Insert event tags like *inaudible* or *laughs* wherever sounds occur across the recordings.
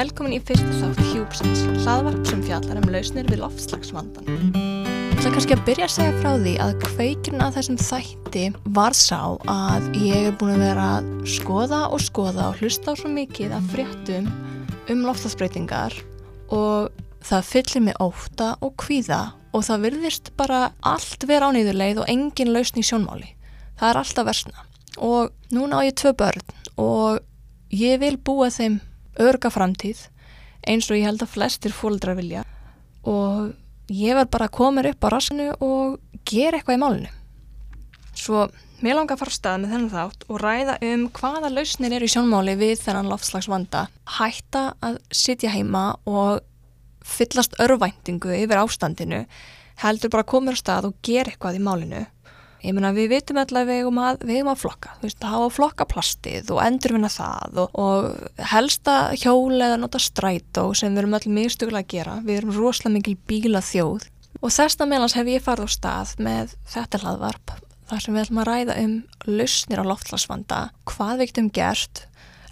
Velkomin í fyrsta þátt Hjúpsins, hlaðvarp sem fjallar um lausnir við loftslagsvandan. Það er kannski að byrja að segja frá því að kveikirinn að þessum þætti var sá að ég er búin að vera að skoða og skoða og hlusta á svo mikið af fréttum um loftslagsbreytingar og það fyllir mig óta og kvíða og það virðist bara allt vera á nýðurleið og engin lausn í sjónmáli. Það er alltaf versna og núna á ég tvö börn og ég vil búa þeim örga framtíð eins og ég held að flestir fólkdra vilja og ég verð bara að koma upp á rassinu og gera eitthvað í málinu. Svo mér langar að fara á stað með þennan þátt og ræða um hvaða lausnir eru í sjónmáli við þennan loftslagsvanda. Hætta að sitja heima og fyllast örvæntingu yfir ástandinu heldur bara að koma á stað og gera eitthvað í málinu Ég meina við vitum alltaf við eigum að, við eigum að flokka, þú veist, að hafa flokka plastið og endurvinna það og, og helsta hjóla eða nota strætó sem við erum allir mjög stuglega að gera. Við erum rosalega mikil bíla þjóð og þessna meðlans hef ég farið á stað með þetta hlaðvarp þar sem við ætlum að ræða um lausnir á loftlagsvanda, hvað við getum gert,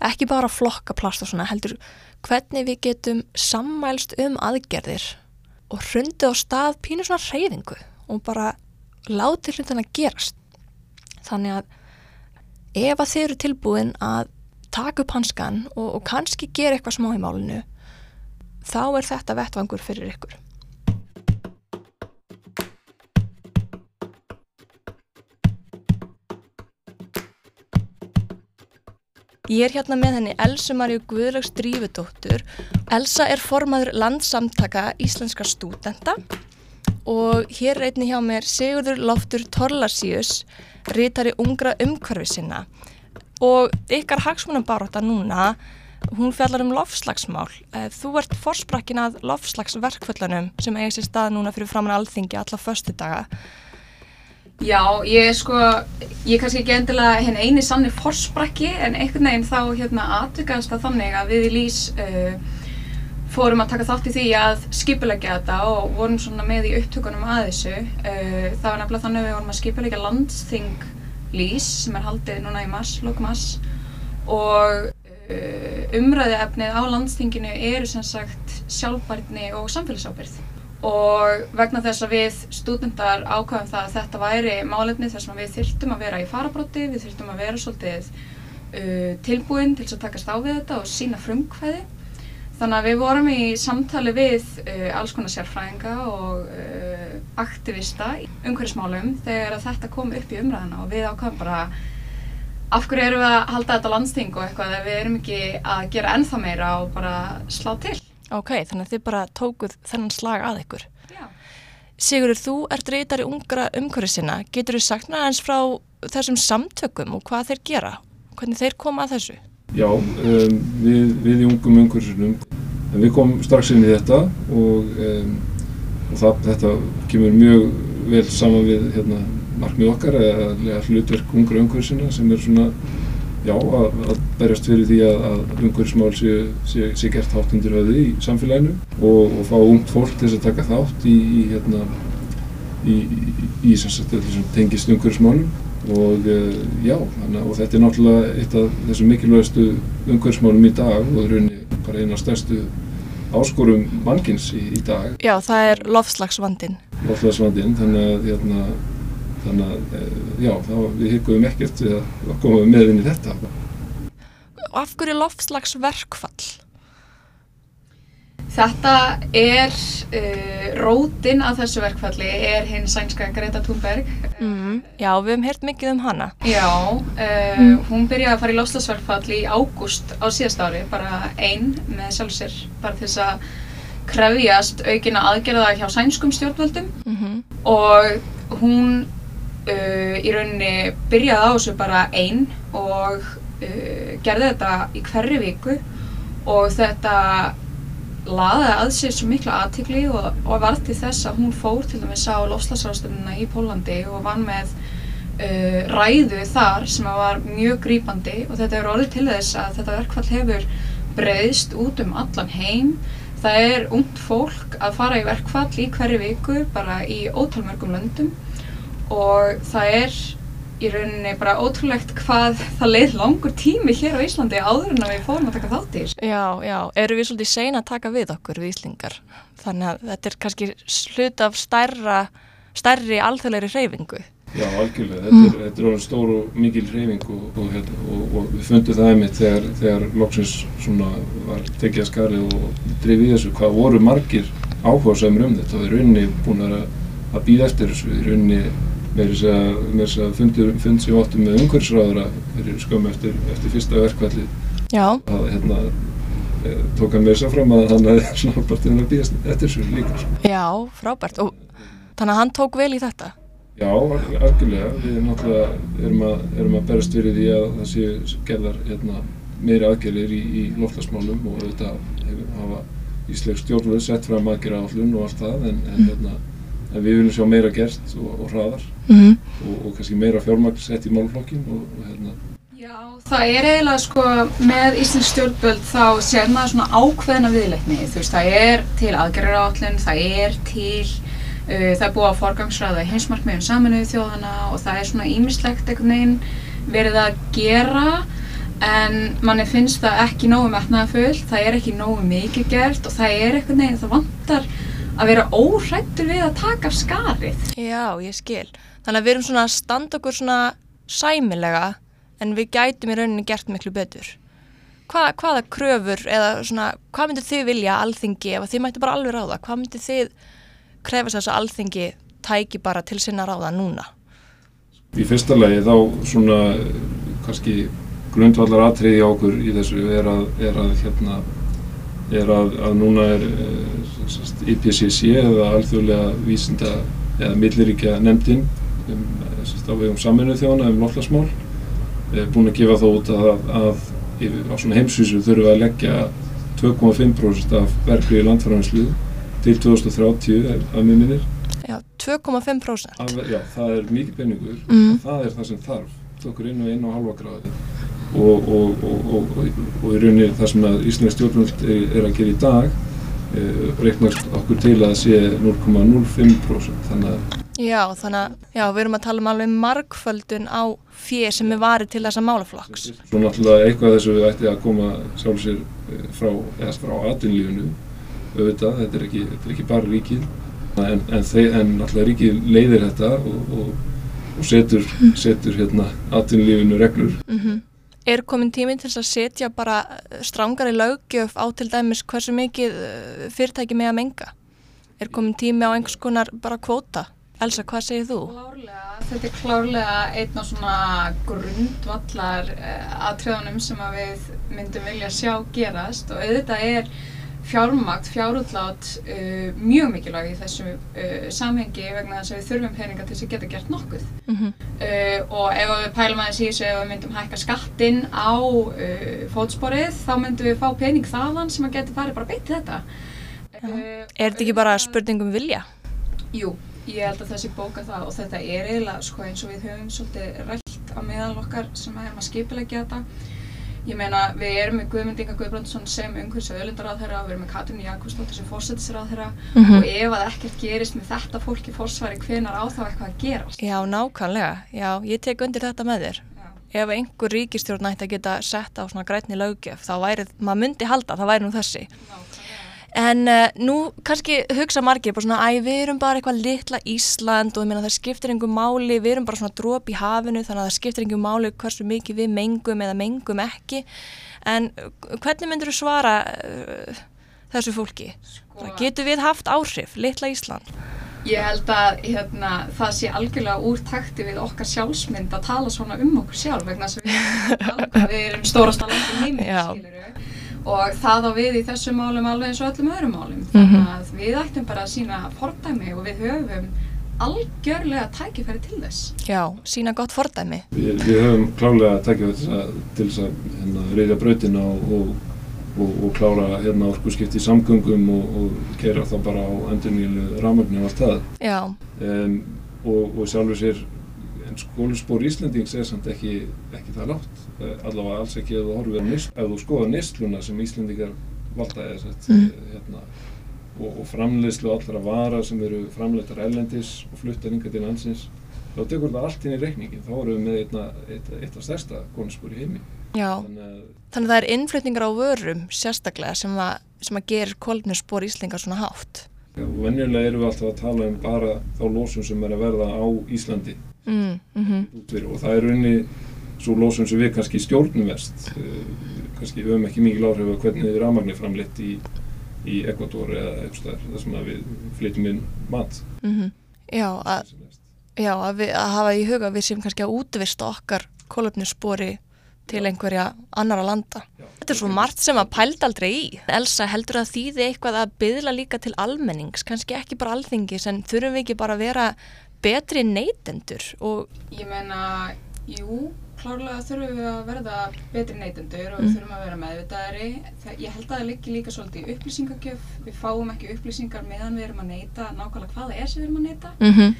ekki bara flokka plast og svona heldur hvernig við getum sammælst um aðgerðir og hrundið á stað pínu svona reyðingu og bara láti hlutin að gerast. Þannig að ef að þið eru tilbúin að taka upp hanskan og, og kannski gera eitthvað smá í málinu þá er þetta vettvangur fyrir ykkur. Ég er hérna með henni Elsu Marju Guðlaugs Drífudóttur. Elsa er formaður landsamtaka íslenska stúdenda og hér reyni hjá mér Sigurður Loftur Torlarsíus, rítari ungra umhverfi sinna og ykkar hagsmunum baróta núna, hún fjallar um lofslagsmál. Eh, þú ert forsprakkin að lofslagsverkföllunum sem eigi sér stað núna fyrir framann alþingi alla förstu daga. Já, ég sko, ég er kannski ekki endilega henni eini sanni forsprakki en einhvern veginn þá hérna aðtökast að þannig að við í lýs uh, fórum að taka þátt í því að skipulegja þetta og vorum svona með í upptökunum að þessu. Uh, það var nefnilega þannig að við vorum að skipulegja landsþing lís sem er haldið núna í mars, lókmass og uh, umræði efnið á landsþinginu eru sem sagt sjálfbærni og samfélagsábyrð og vegna þess að við stúdendar ákvæðum það að þetta væri málefni þess að við þyrtum að vera í farabróti, við þyrtum að vera svolítið uh, tilbúin til að takast á við þetta og sína frumkvæði Þannig að við vorum í samtali við uh, alls konar sérfræðinga og uh, aktivista umhverfismálum þegar þetta kom upp í umræðina og við ákvæmum bara af hverju erum við að halda þetta landsting og eitthvað þegar við erum ekki að gera ennþá meira og bara slá til. Ok, þannig að þið bara tókuð þennan slag að ykkur. Já. Sigurður, þú ert reytar í ungra umhverfisina. Getur þú sagt næðans frá þessum samtökum og hvað þeir gera? Hvernig þeir koma að þessu? Já, um, við, við í ungum umhverfisunum, við komum strax inn í þetta og, um, og það, þetta kemur mjög vel saman við hérna, markmið okkar eða hlutverk ungra umhverfisuna sem er svona, já, að, að berjast fyrir því að, að umhverfismál sé, sé, sé gert hátt undir höfði í samfélaginu og, og fá ungt fólk til þess að taka þátt í, í, hérna, í, í þessum tengist umhverfismálum og uh, já, hana, og þetta er náttúrulega eitt af þessum mikilvægastu umhverfsmálum í dag og það er rauninni bara eina stærstu áskorum mannkins í, í dag. Já, það er lofslagsvandin. Lofslagsvandin, þannig að, hérna, þannig að uh, já, þá við hyggjum ekkert við að koma með inn í þetta. Af hverju lofslagsverkfall? Þetta er uh, rótin af þessu verkfalli er hinn sænska Greta Thunberg. Mm, já, við hefum heyrt mikið um hana. Já, uh, mm. hún byrjaði að fara í lofslagsverkfall í ágúst á síðast ári, bara einn með sjálfsir, bara til þess að krefjast aukina aðgerða hjá sænskum stjórnvöldum mm -hmm. og hún uh, í rauninni byrjaði á þessu bara einn og gerði þetta í hverju viku og þetta laðaði að sér svo mikla aðtikli og, og var til þess að hún fór til dæmis á lofslagsrástununa í Pólandi og vann með uh, ræðu þar sem var mjög grýpandi og þetta er orðið til þess að þetta verkfall hefur breyðst út um allan heim. Það er ungt fólk að fara í verkfall í hverju viku bara í ótalmörgum löndum og það er í rauninni bara ótrúlegt hvað það leið langur tími hér á Íslandi áður en að við fórum að taka þátt í þessu. Já, já, eru við svolítið sein að taka við okkur við Íslingar? Þannig að þetta er kannski slut af stærra, stærri alþjóðleiri hreyfingu. Já, algjörlega. Þetta er, þetta er orðin stór og mikil hreyfing og, og, hérna, og, og við fundum það einmitt þegar, þegar loksins svona var tekið að skari og drifið þessu hvað voru margir áhuga sem um þetta og við rauninni búin að, að býða eftir þessu. Við rauninni með þess að fund sem við áttum með umhverfisráðara fyrir skömmu eftir, eftir fyrsta verkvalli Já, að hérna e, tók hann þess að fram að hann hefði *laughs* svona partinn að býðast eftir þessu líka. sko. já, frábært. Og þannig að hann tók vel í þetta. Já, algjörlega. Við náttúrulega erum að, erum að berast fyrir því að það séu gerðar hérna, meiri aðgerðir í, í loftlagsmálum og auðvitað hefur- hafa Ísleik stjórnvöld sett fram aðgerða állun og allt það en, en, hérna, en við viljum sjá meira gert og, og hraðar. Mm og, og kannski meira fjármagn sett í málflokkin og, og hérna, Já, það er eiginlega sko með Íslands stjórnböld þá sér maður svona ákveðna viðleitni, þú veist, það er til aðgerðarállun, það er til, uh, það er búið að forgangsraða í heimsmarkmiðum saminuðu þjóðana og það er svona ímislegt einhvern veginn verið að gera en manni finnst það ekki nógu metnaðafull, það er ekki nógu mikið gert og það er einhvern veginn, það vantar að vera óhrættur við að taka af skarið. Já, ég skil. Þannig að við erum svona að standa okkur svona sæmilega en við gætum í rauninni gert miklu betur. Hva, hvaða kröfur eða svona, hvað myndir þið vilja alþingi ef að þið mættu bara alveg ráða? Hvað myndir þið krefast þess að alþingi tæki bara til sinna ráða núna? í fyrsta lagi þá svona kannski grundvallar atriði á okkur í þessu er að, er að hérna er að, að núna er eh, IPCC eða alþjóðlega vísinda eða milliríkja nefndin um, á vegum saminu þjóna um loftlagsmál er búin að gefa það út að, að yfir, á svona heimsvísu þurfum við að leggja 2,5% af verkriði landfæranslu til 2030 af minnir Já, 2,5%. Af, já, það er mikið peningur Mm. og það er það sem þarf okkur inn og inn og halva gráði og, og, og, og, í rauninni það sem að Íslands stjórnvöld er, er að gera í dag e, reiknast okkur til að sé 0,05% þannig að Já, þannig að já, við erum að tala um alveg margföldun á fjö sem er varið til þessa málaflokks. svo náttúrulega eitthvað þessu ætti að koma sjálf sér eh, frá, frá atvinnlífinu auðvitað, þetta er ekki, þetta er ekki bara ríkið. En, en, þeir, en náttúrulega ríkið leiðir þetta og, og, og setur, setur hérna atvinnlífinu reglur. Mm Er komin tími til að setja bara strangari löggjöf á til dæmis hversu mikið eh, fyrirtæki með að menga? Er komin tími á einhvers konar bara kvóta? Elsa, hvað segir þú? Klárlega, þetta er klárlega einn af svona grundvallar atriðunum sem að við myndum vilja sjá gerast og auðvitað er fjármagt, fjárútlát uh, mjög mikilvæg í þessu uh, samhengi vegna þess að við þurfum peninga til þess að geta gert nokkuð. Mm Uh, og ef við pælum aðeins í þessu ef við myndum hækka skattinn á uh, fótsporið þá myndum við fá pening þaðan sem að geta farið bara beint í þetta. Uh, Er þetta ekki bara spurningum vilja? Jú, ég held að þessi bóka það og þetta er eiginlega sko eins og við höfum svolítið rætt á meðal okkar sem að skipilegja þetta. Ég meina við erum með Guðmund Inga Guðbrandsson sem umhverfis og öðlindaráðherra, við erum með Katrín Jakobsdóttir sem fórsættisráðherra Mhm. og ef að ekkert gerist með þetta fólk í fórsværi hvenar á þá eitthvað að gerast. Já, nákvæmlega. Já, ég tek undir þetta með þér. Já. Ef einhver ríkistjórn ætti að geta sett á svona grænni löggjöf, þá væri, maður myndi halda, það væri nú þessi. Nákvæmlega. En uh, nú kannski hugsa margir bara svona, æ, við erum bara eitthvað litla Ísland og meina það skiptir einhver máli, við erum bara svona dróp í hafinu þannig að það skiptir einhver máli hversu mikið við mengum eða mengum ekki. En uh, hvernig myndur þú svara uh, þessu fólki? Sko, Getur við haft áhrif, litla Ísland? Ég held að hérna, það sé algjörlega úr takti við okkar sjálfsmynd að tala svona um okkur sjálf vegna að við, við erum stórasta landin heimi, *laughs* Já. skiluru og það á við í þessum málum alveg eins og öllum öðrum málum Mhm. þannig að við ættum bara að sína fordæmi og við höfum algjörlega tækifæri til þess Já, sína gott fordæmi. Við, við höfum klálega að, til þess að hérna, reyðja brautina og, og, og, og klára hérna, orkuskipti í samgöngum og, og kera þá bara á endurnílu rafmagni og allt það. Já, Um, og, og sjálfur sér, en skóluspor Íslandings er samt ekki, ekki það látt. Uh, allavega alls ekki ef þú nýst, ef þú skoða nýstluna sem Íslandingar valda eða sett, Mm. hérna, og, og framleiðslu allra vara sem eru framleitar ellendis og fluttar yngar til landsins þá tekur þetta allt inn í reikningin þá erum við með einna, eitt, eitt af stærsta konspor í heimi Já, þannig að þannig að það er innflutningar á vörum sérstaklega sem að, sem að ger kolefnisspor Íslingar svona hátt. já, og venjulega erum við alltaf að tala um bara þá lósun sem er að verða á Íslandi Mm, mm fyrir og það er unni svo lósun sem við kannski stjórnum verst. Uh, kannski höfum ekki mikil áhrif á hvernig við rafmagnir framleitt í, í Ekvator eða eitthvað þar sem að við flytjum inn mat. Já, að, sem já að, við, að hafa í huga að við séum kannski að útvista okkar kolefnisspori til einhverja annara landa. Já. Þetta er svo margt sem að pælda aldrei í. Elsa, heldur að þýði eitthvað að byðla líka til almennings, kannski ekki bara alþingis, en þurfum við ekki bara að vera betri neytendur og Ég meina, jú, klárlega þurfum við að verða betri neytendur og við þurfum að vera meðvitaðari. Það, ég held að það liggi líka svolítið í upplýsingagjöf. Við fáum ekki upplýsingar meðan við erum að neyta nákvæmlega hvað það er sem við erum að neyta. mm -hmm.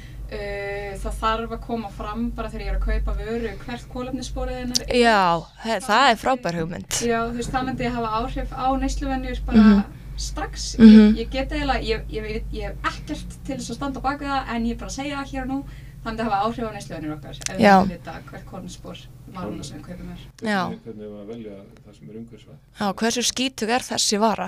Það þarf að koma fram bara þegar ég er að kaupa vöru hvert kólefnissporið hennar er. Já, he- það er frábær hugmynd. Já, þú veist, það myndi hafa áhrif á neysluvenjur bara Mhm. Strax. Mhm. Ég, ég get eiginlega, ég, ég, veit, ég hef ekkert til þess að standa baka það en ég er bara að segja það hér og nú. Það myndi hafa áhrif á neysluvenjur okkar ef við myndum vita hvert kólefnisspor varuna sem við kaupum er. Já. hvernig, við að velja það sem er umhverfisvæð Já, hversu skítug er þessi vara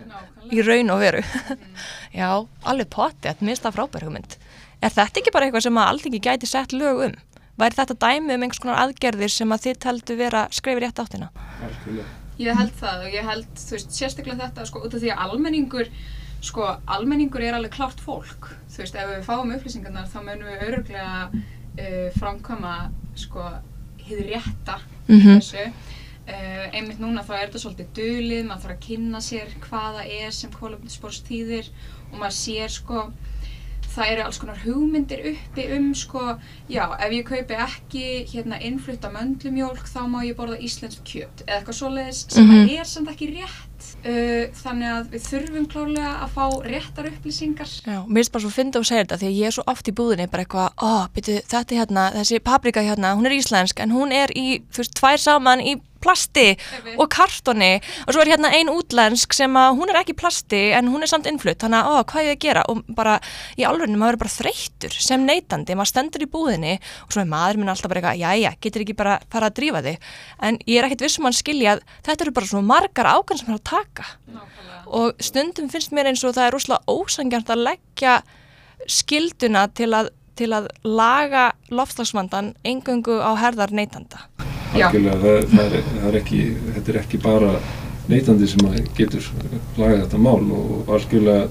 *laughs* í raun og veru? Mhm. *laughs* Já, alveg potið, mér finnst það frábær hugmynd. Er þetta ekki bara eitthvað sem að alþingi gæti sett lög um? Væri þetta dæmi um einhvers konar aðgerðir sem að þið teldu vera skrifir rétt áttina? algjörlega Ég held það og ég held, þú veist, sérstaklega þetta, sko, út af því að almenningur, sko, almenningur er alveg klárt fólk. Þú veist, ef við fáum upplýsingarnar þá munum við öruglega uh, framkvæma, sko, hið rétta Mhm. þessu. Uh, einmitt núna þá er þetta svolítið dulið, maður þarf að kynna sér hvaða er sem kólefnisspors þýðir og maður sér, sko, það eru alls konar hugmyndir uppi um sko, já, ef ég kaupi ekki hérna innflutta möndlumjólk þá má ég borða íslensk kjöt eða eitthvað svoleiðis sem Mhm. er samt ekki rétt uh, þannig að við þurfum klálega að fá réttar upplýsingar Já, mér finnst bara svo að segja þetta því að ég er svo oft í búðinni bara eitthvað, ó, byrju, þetta hérna, þessi paprika hérna, hún er íslensk en hún er í, þú veist, tvær saman í plasti og kartoni. Og svo er hérna ein útlensk sem að hún er ekki plasti en hún er samt innflutt. Þannig að, ó, hvað er ég að gera? Og bara í alvegni maður er bara þreyttur sem neytandi, maður stendur í búðinni og svo er maður minn alltaf bara eitthvað, jæja, getur ekki bara fara að drífa þig? En ég er ekkert vissum að skilja að þetta eru bara svo margar ákvæm sem er að taka. Nákvæmlega. og stundum finnst mér eins og það er rosalega ósangjart að leggja skilduna til að, til að laga loftslagsvandan engöngu á herðar neytanda. Það, það, er, það er ekki þetta er ekki bara neytandi sem að getur lagað þetta mál og algjörlega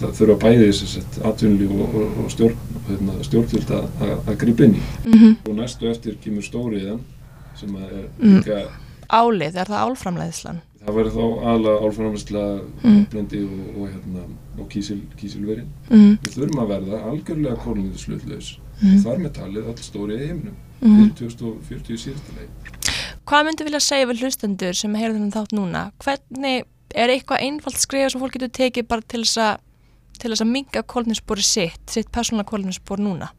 það þurfa bæði þess að atvinnlíf og, og, og stjórn, hérna, stjórnvöld að, grípa inn í Mm -hmm. og næstu eftir kemur stóriðan sem að er Mm. líka Álið, er það álframleiðslan? það verður þá aðla álframvæsla Mm. blendi og, og, hérna, kísil, kísilverin Mm við þurfum að verða algjörlega kólunniðslutlaus Mhm. þar með talið all stórið í heiminum Fyrir 2040 síðasta leið Hvað myndi vilja segja við hlustendur sem heyrðu þennan þátt núna? Hvernig er eitthvað einfalt skrifa sem fólk getur tekið bara til þess að til þess að minga kólninsbori sitt, sitt persónulega kólninsbor núna?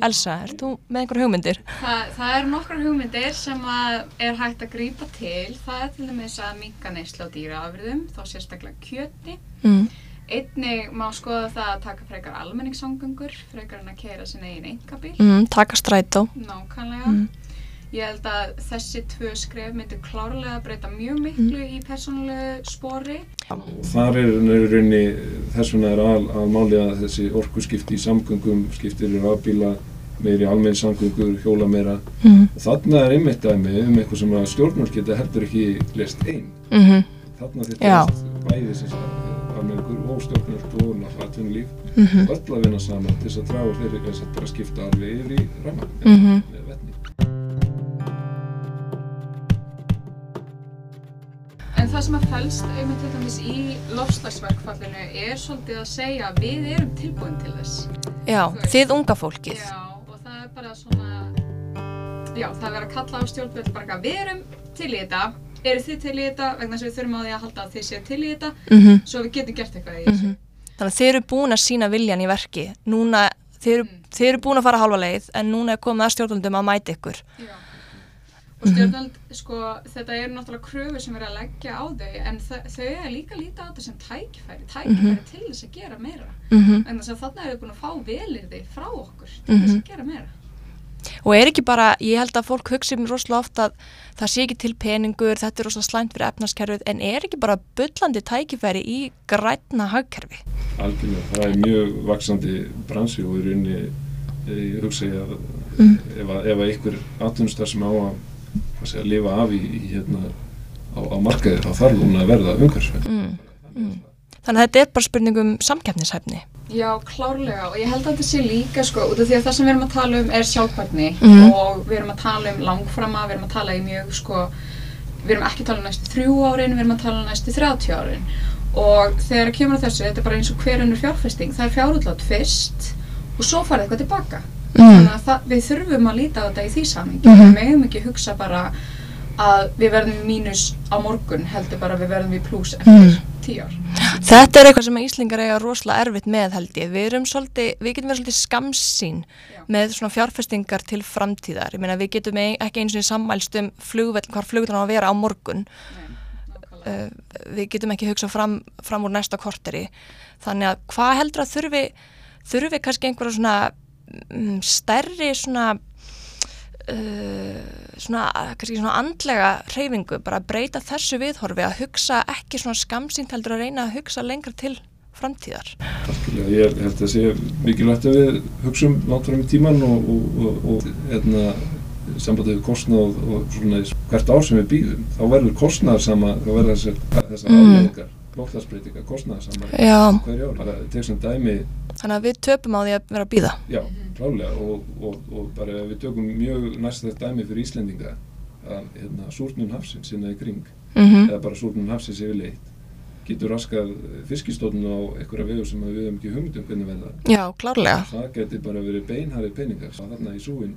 Elsa, ert þú með einhver hugmyndir? Það, það eru nokkrar hugmyndir sem að er hægt að grípa til. Það er til dæmis að minka neyslu á dýraafurðum, þá sérstaklega kjöti. Mm. Einnig má skoða það að taka frekar almenningssangöngur, frekar en að keira sinna eigin engabíl. Mm, taka strætó. Nákvæmlega. Mm. Ég held að þessi tvö skref myndu klárlega breyta mjög miklu í persónulegu spori. þar er í rauninni þess vegna er al, að máli að þessi orkuskipti í samgöngum skiptir í rafbíla meiri almenn samgöngur, hjóla meira Mm. þarna er einmitt dæmi um eitthvað sem að stjórnvöld geta heldur ekki lest einn Mm -hmm. þarna þetta bæði sem sagt almenningur og stjórnvöld og náttúrulega Mm -hmm. öll að vinna saman til þess að draga fyrir þess að bara skipta alveg yfir í ramma Mhm. með vetni En það sem að felst einmitt til dæmis í lofslagsverkfallinu er svolítið að segja að við erum tilbúin til þess. Já, þið unga fólkið. Já, og það er bara svona, já, það er að kalla á stjórnvöld bara eitthvað, við erum til í þetta, eru þið til í þetta, vegna þess að við þurfum á því að halda að þið séu til í þetta, Mm svo við getum gert eitthvað í þessu. Þannig að þið eru búin að sína viljan í verki. Núna, þið eru, Mm. þið eru búin að fara halva leið en núna er komið að stjórnvöldum að mæta ykkur. Já. Og stjórnvöld, sko, þetta eru náttúrulega kröfur sem er að leggja á þau, en þau, er líka líta á þetta sem tækifæri, tækifæri til þess að gera meira. Mm En þess að þarna eru þau búin að fá velirði frá okkur til Mhm. þess að gera meira. Og er ekki bara, ég held að fólk hugsi mér rosalega ofta að það sé ekki til peningur, þetta er rosalega slæmt fyrir efnarskerfið, en er ekki bara byllandi tækifæri í grætna hagkerfi? Algjörlega, það er mjög vaksandi bransi og í rauninni ég hugsa ég að Mm. ef, að, að einhver atvinnustar sem á að, að segja, lifa af í, í hérna, á, á markaði þá þarf hún að verða umhverfisvæn. Mm. Mm. Þannig að þetta er bara spurning um samkeppnishæfni. Já, klárlega og ég held að þetta sé líka sko út af því að það sem við erum að tala um er sjálfbærni Mhm. og við erum að tala um langframa, við erum að tala í mjög sko, við erum ekki að tala um næstu þrjú árin, við erum að tala um næstu 30 árin og þegar það kemur að þessu, þetta er bara eins og hver önnur fjárfesting, það er fjárútlát fyrst og svo farið eitthvað tilbaka. Þannig að það, við þurfum að líta á þetta í því samingi, Mhm. við megum ekki hugsa bara að við verðum í mínus á morgun heldur bara við verðum í pluss eftir Mm. Tíu ár. Þetta er eitthvað sem Íslingar eiga rosalega erfitt með held ég. Við, erum svolítið, við getum verið svolítið skamsín Já. með svona fjárfestingar til framtíðar. Ég meina við getum ekki eins og sammælst um flugvell, hvar flugvellin á að vera á morgun. Nei. Uh, við getum ekki hugsað fram, fram úr næsta korteri. Þannig að hvað heldur að þurfi, þurfi kannski einhverja svona um, stærri svona Uh, svona, svona andlega reyfingu, bara að breyta þessu viðhorfi að hugsa ekki svona skamsýnt heldur að reyna að hugsa lengra til framtíðar. Ég held að það sé mikilvægt að við hugsum langt fram í tíman og, og, og, og hérna, sambandið við kostnað og, og svona hvert ár sem við býðum, þá verður kostnaðar sama, þá verður þessar, Mm. afleðingar, loftlagsbreytingar, kostnaðar sama Já, hverju ár. Bara tek sem dæmi, þannig að við töpum á því að vera að býða. já, klálega og, og, og bara ef við tökum mjög næst þetta dæmi fyrir Íslendinga að hérna, súrnun hafsins sinna í kring Mm eða bara súrnun hafsins yfirleitt getur raskað fiskistóðun á einhverja vegu sem við höfum ekki hugmyndum hvernig verða Já, klárlega. það geti bara verið beinharið peningar þarna í súin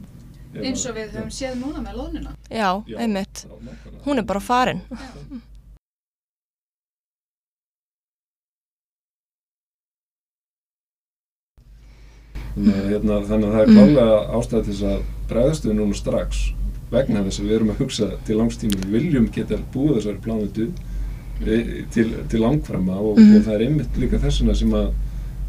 eins og við höfum séð núna með loðnuna Já, Já, einmitt. já. Hún er bara farin. Þannig að, hérna, þannig að það er Mm. klálega ástæði til þess að bregðast við núna strax vegna þess að við erum að hugsa til langstíma við viljum geta búið þessari plánutu e, til, til langframa og, Mhm. og það er einmitt líka þessuna sem að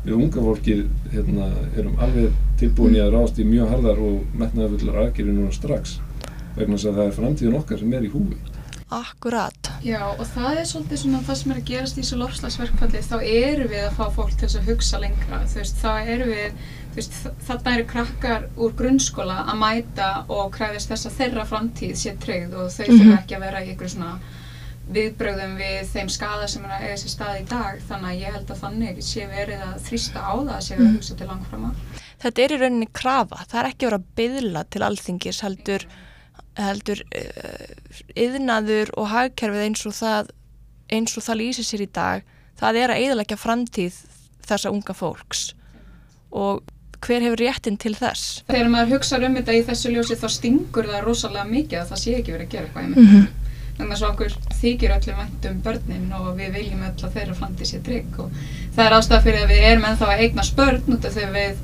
við unga fólkið hérna, erum alveg tilbúin í að ráðast í mjög harðar og metnaðarfullar aðgerið núna strax vegna þess að það er framtíðin okkar sem er í húfi Akkurat. Já, og það er svolítið svona það sem er að gerast í þessu lofslagsverkfalli þá eru við að fá fólk til að hugsa lengra þú veist, þá eru við veist, þarna eru krakkar úr grunnskóla að mæta og kræfist þess að þeirra framtíð sé tryggð og þau Mhm. þurfa ekki að vera í einhverju svona viðbrögðum við þeim skada sem er að eiga sér stað í dag þannig að ég held að þannig sé verið að þrýsta á það að sé verið að hugsa til langframa Þetta er í rauninni krafa. Það er ekki að vera að byðla til alþingis heldur, heldur yðnaður og hagkerfið eins og það, eins og það lýsir sér í dag. Það er að eðalækja framtíð þessa unga fólks og hver hefur réttin til þess? Þegar maður hugsa um þetta í þessu ljósi þá stingur það rosalega mikið að það sé ekki verið að gera eitthvað í Mm -hmm. Þannig að svo okkur þykir öllum vænt um börnin og við viljum öll að þeirra framtíð sé trygg og það er ástæða fyrir að við erum ennþá að eigna spörn út af þegar við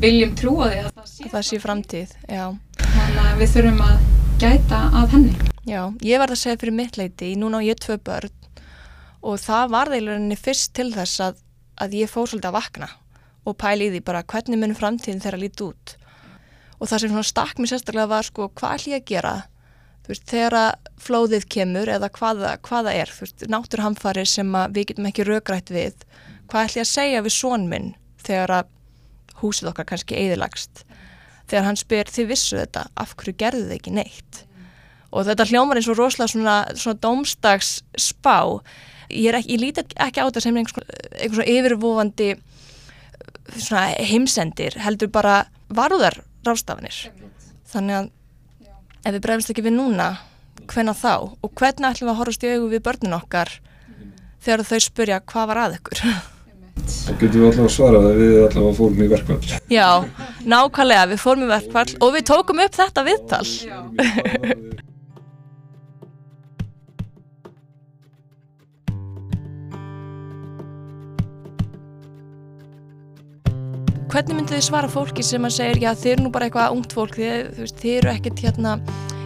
viljum trúa því að það sé, Það sé framtíð, já. Þannig að við þurfum að gæta að henni. Já, ég var að segja fyrir mitt leiti, núna á ég tvö börn og það var það í rauninni fyrst til þess að, að ég fór svolítið að vakna og pæli í því bara hvernig mun framtíðin þeirra líti út. Og það sem svona stakk mér sérstaklega var sko hvað ætlum ég að gera þú veist, þegar flóðið kemur eða hvaða, hvaða er, þú veist, náttúrhamfari sem við getum ekki raugrætt við, hvað ætlum ég að segja við són minn þegar að húsið okkar kannski eðilagst. Þegar hann spyr, þið vissu þetta, af hverju gerðu þið ekki neitt? og þetta hljómar eins og rosalega svona, svona dómstags spá ég, ég líti ekki á þetta sem einhvers konar- einhver svona yfirvofandi svona heimsendir heldur bara varúðar rástafinir þannig að ef við bregðumst ekki við núna hvenna þá? Og hvernig ætlum við að horfast í augu við börnin okkar þegar þau spurja hvað var að ykkur? Þá getum við allavega svarað að við allavega fórum í verkvall já, nákvæmlega, við fórum í verkfall og við tókum upp þetta viðtal hvernig myndið þið svara fólki sem að segja já þið eru nú bara eitthvað ungt fólk þið, veist, þið eru ekkert hérna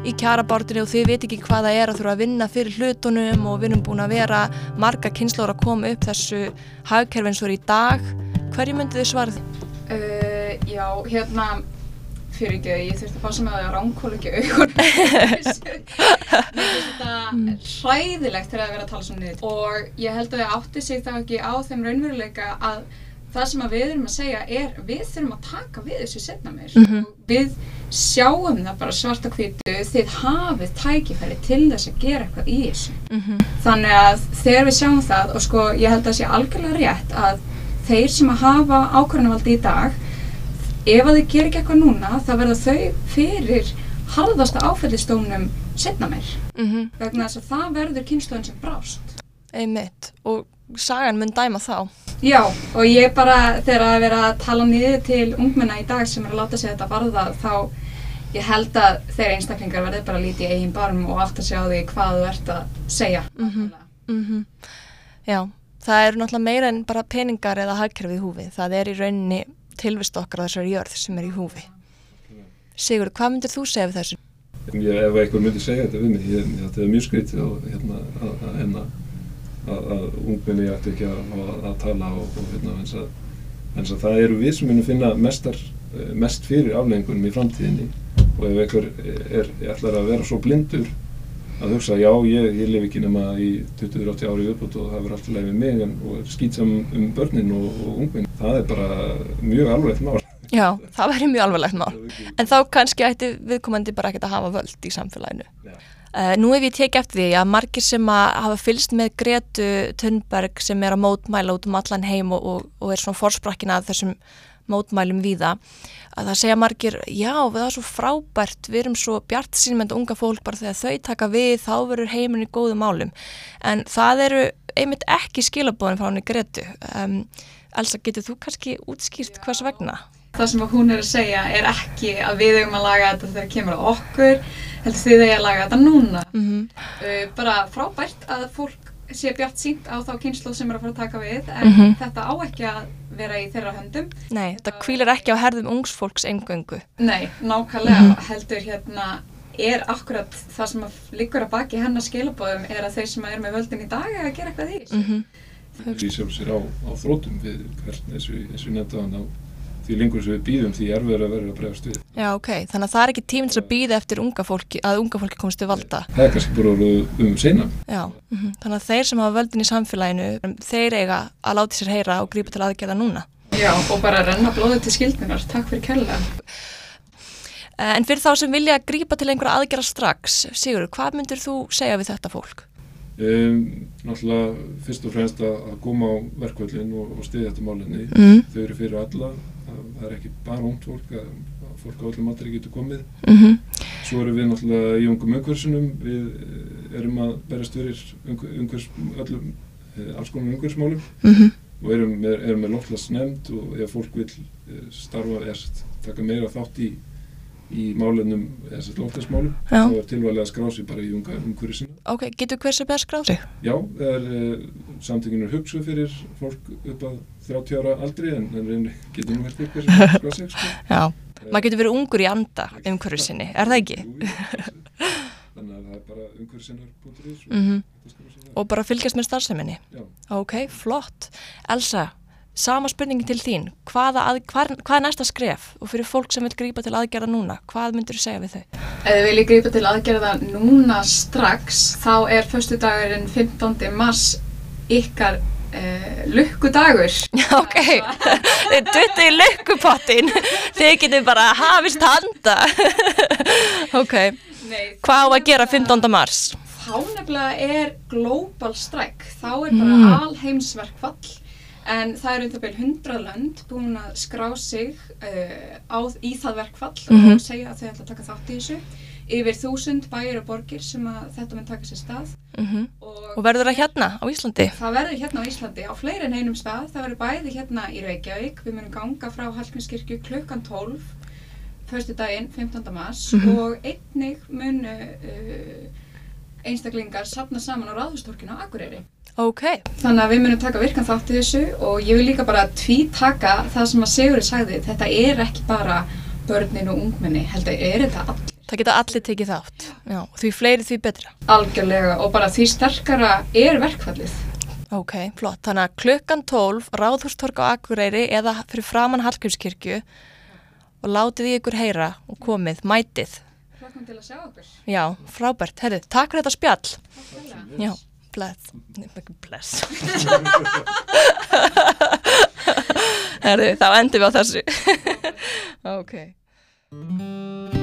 í kjarabártinu og þið veit ekki hvað það er að þurfa að vinna fyrir hlutunum og við erum búin að vera marga kynnslóður að koma upp þessu hagkerfi eins og er í dag hverju myndið þið svara því? Uh, já, hérna, fyrir ekki, ég þurfti að passa mig að ránkóla ekki augun. Mér finnst þetta hræðilegt þegar það er verið að tala svona niður. Og ég held að þau átti sig þá ekki á þeim raunveruleika að það sem við erum að segja er við þurfum að taka við þessu setna mér. Mhm. Við sjáum það bara svart og hvítu, þið hafið tækifæri til þess að gera eitthvað í þessu. Mhm. Þannig að þegar við sjáum það og sko ég held að það sé algjörlega rétt að þeir sem að hafa ákvörðunarvaldi í dag ef að þau gerir ekki eitthvað núna þá verða þau fyrir harðasta áfællistónum setna meir Mhm. vegna þess að það verður kynnslóðin sem brást. Einmitt. Og sagan mun dæma þá. Já og ég bara þegar að vera að tala niður til ungmenna í dag sem er að láta sig þetta varða þá ég held að þeir einstaklingar verður bara að líti í eigin barm og átt að sjá því hvað þú ert að segja. Mhm. Mhm. Já, það eru náttúrulega meira en bara peningar eða hagkerfið í húfi. Það er í rauninni tilvist okkar á þessari jörð sem er í húfi. Sigur, hvað myndir þú segja við þessu? Ég, ef einhver myndi segja þetta við mig, ég, þetta er mjög skrítið og hérna, að, að, en að, að, ungmenni ætti ekki að, tala og, og hérna, eins að, eins að það eru við sem munum finna mestar, eh, mest fyrir afleggingunum í framtíðinni og ef einhver er, er ætlar að vera svo blindur að hugsa, já, ég, ég lif ekki nema í 20-80 ári uppbútt og það verður alltaf leið með mig en, og er skýtsam um börnin og, og ungmenni. Það er bara mjög alveg mál. Já, það væri mjög alvarlegt mál. *laughs* En þá kannski ætti viðkomandi bara ekkert að hafa völd í samfélaginu. Já. Uh, nú hef ég tekið eftir því að margir sem að hafa fylst með Gretu Thunberg sem er að mótmæla út um allan heim og, og, og er svona forsprakkin að þessum mótmælum víða að það segja margir, já það er svo frábært við erum svo bjart sínmynda unga fólk bara þegar þau taka við þá verður heiminn í góðu málum. En það eru einmitt ekki skilabóðin frá henni Gretu um, Elsa, getur þú kannski útskýrt hvers vegna? Það sem hún er að segja er ekki að við eigum að laga þetta þegar kemur á okkur, heldur þið eigi að laga þetta núna. Mm -hmm. Uh, bara frábært að fólk sé bjart sínt á þá kynslu sem er að fara að taka við, en Mhm. þetta á ekki að vera í þeirra höndum. Nei, það kvílir ekki á herðum ungsfólks eingöngu. Nei, nákvæmlega heldur hérna er akkurat það sem liggur að baki hennar skilabóðum er að þeir sem er með völdin í dag er að gera eitthvað í þessu. Mm -hmm. í sjálf sér á, á þrótum við hvern eins og eins og nefnda hann á því lengur sem við býðum því erfiður að vera að bregast við. Já, ok. Þannig að það er ekki tíminn til að býða eftir unga fólki, að unga fólki komist til valda. Það er kannski bara orðið um sena. Já, mm þannig að þeir sem hafa völdin í samfélaginu, þeir eiga að láti sér heyra og grípa til aðgerða núna. Já, og bara renna blóðið til skildunar. Takk fyrir kærlega. Eh, En fyrir þá sem vilja grípa til einhverja aðgerða strax, Sigur, hvað myndir þú segja við þetta fólk? Um, náttúrulega fyrst og fremst að, að koma á verkvöldin og, og stiðja þetta málinni. Mm. Þau eru fyrir alla, það, er ekki bara ungt fólk, að, fólk á öllum aldrei getur komið. Mm -hmm. Svo erum við náttúrulega í ungum umhversunum, við eh, erum að berast fyrir umhvers, öllum, eh, alls konar umhversmálum og erum með, erum með loftlagsnefnd og ef fólk vil eh, starfa sett, taka meira þátt í, í málefnum eða sett loftlagsmálum Já. þá er tilvæglega að skrá sig bara í unga umhverfisina. Ok, getur hver sem best skráð sig? Já, er uh, samtökinu hugsuð fyrir fólk upp að 30 ára aldri en, en reyni getur nú hægt ykkur sem skrá sig sko. *laughs* Já. Maður getur verið ungur í anda umhverju sinni, er það ekki? Jú. *laughs* Þannig að það er bara umhverfisinnar.is og Mhm. þetta skrá sig þar. Og bara fylgjast með starfseminni? Já. Ok, flott. Elsa, sama spurningin til þín. Að, hvað, hvað er næsta skref? Og fyrir fólk sem vil grípa til aðgerða núna, hvað myndir þú segja við þau? Ef þið viljið grípa til aðgerða núna strax, þá er förstu dagurinn 15. mars ykkar uh, lukkudagur. *laughs* ok, þið duttu í lukkupottin. Þið getur bara hafist handa. *laughs* ok, Nei, hvað á að gera 15. mars? þá nefnilega er global strike, þá er bara Mm. alheimsverkfall en það eru um það byrjum 100 lönd búin að skrá sig uh, á, í það verkfall Mhm. og segja að þau ætla að taka þátt í þessu yfir þúsund bæir og borgir sem að þetta mun taka sér stað Mm og, Og verður það hérna á Íslandi? það verður hérna á Íslandi á fleiri en einum stað, það verður bæði hérna í Reykjavík, við munum ganga frá Hallgrímskirkju klukkan 12 förstu daginn, 15. mars Mhm. og einnig munu uh, einstaklingar safna saman á ráðhustorkinu á Akureyri. Ok, Þannig að við munum taka virkan þátt í þessu og ég vil líka bara tvítaka það sem að Sigurði sagði, þetta er ekki bara börnin og ungmenni, heldur er þetta all, það geta allir tekið þátt. Já, því fleiri því betra. algjörlega og bara því sterkara er verkfallið. Ok, flott. Þannig að klukkan 12, Ráðhústorg á Akureyri eða fyrir framann Hallgrímskirkju og látið í ykkur heyra og komið, mætið. Hlakkum til að sjá okkur. Já, frábært. Herðu, takk fyrir þetta spjall. Takk fyrir það. Bless. Bless. *laughs* Herðu, þá endum við á þessu. ok. *laughs*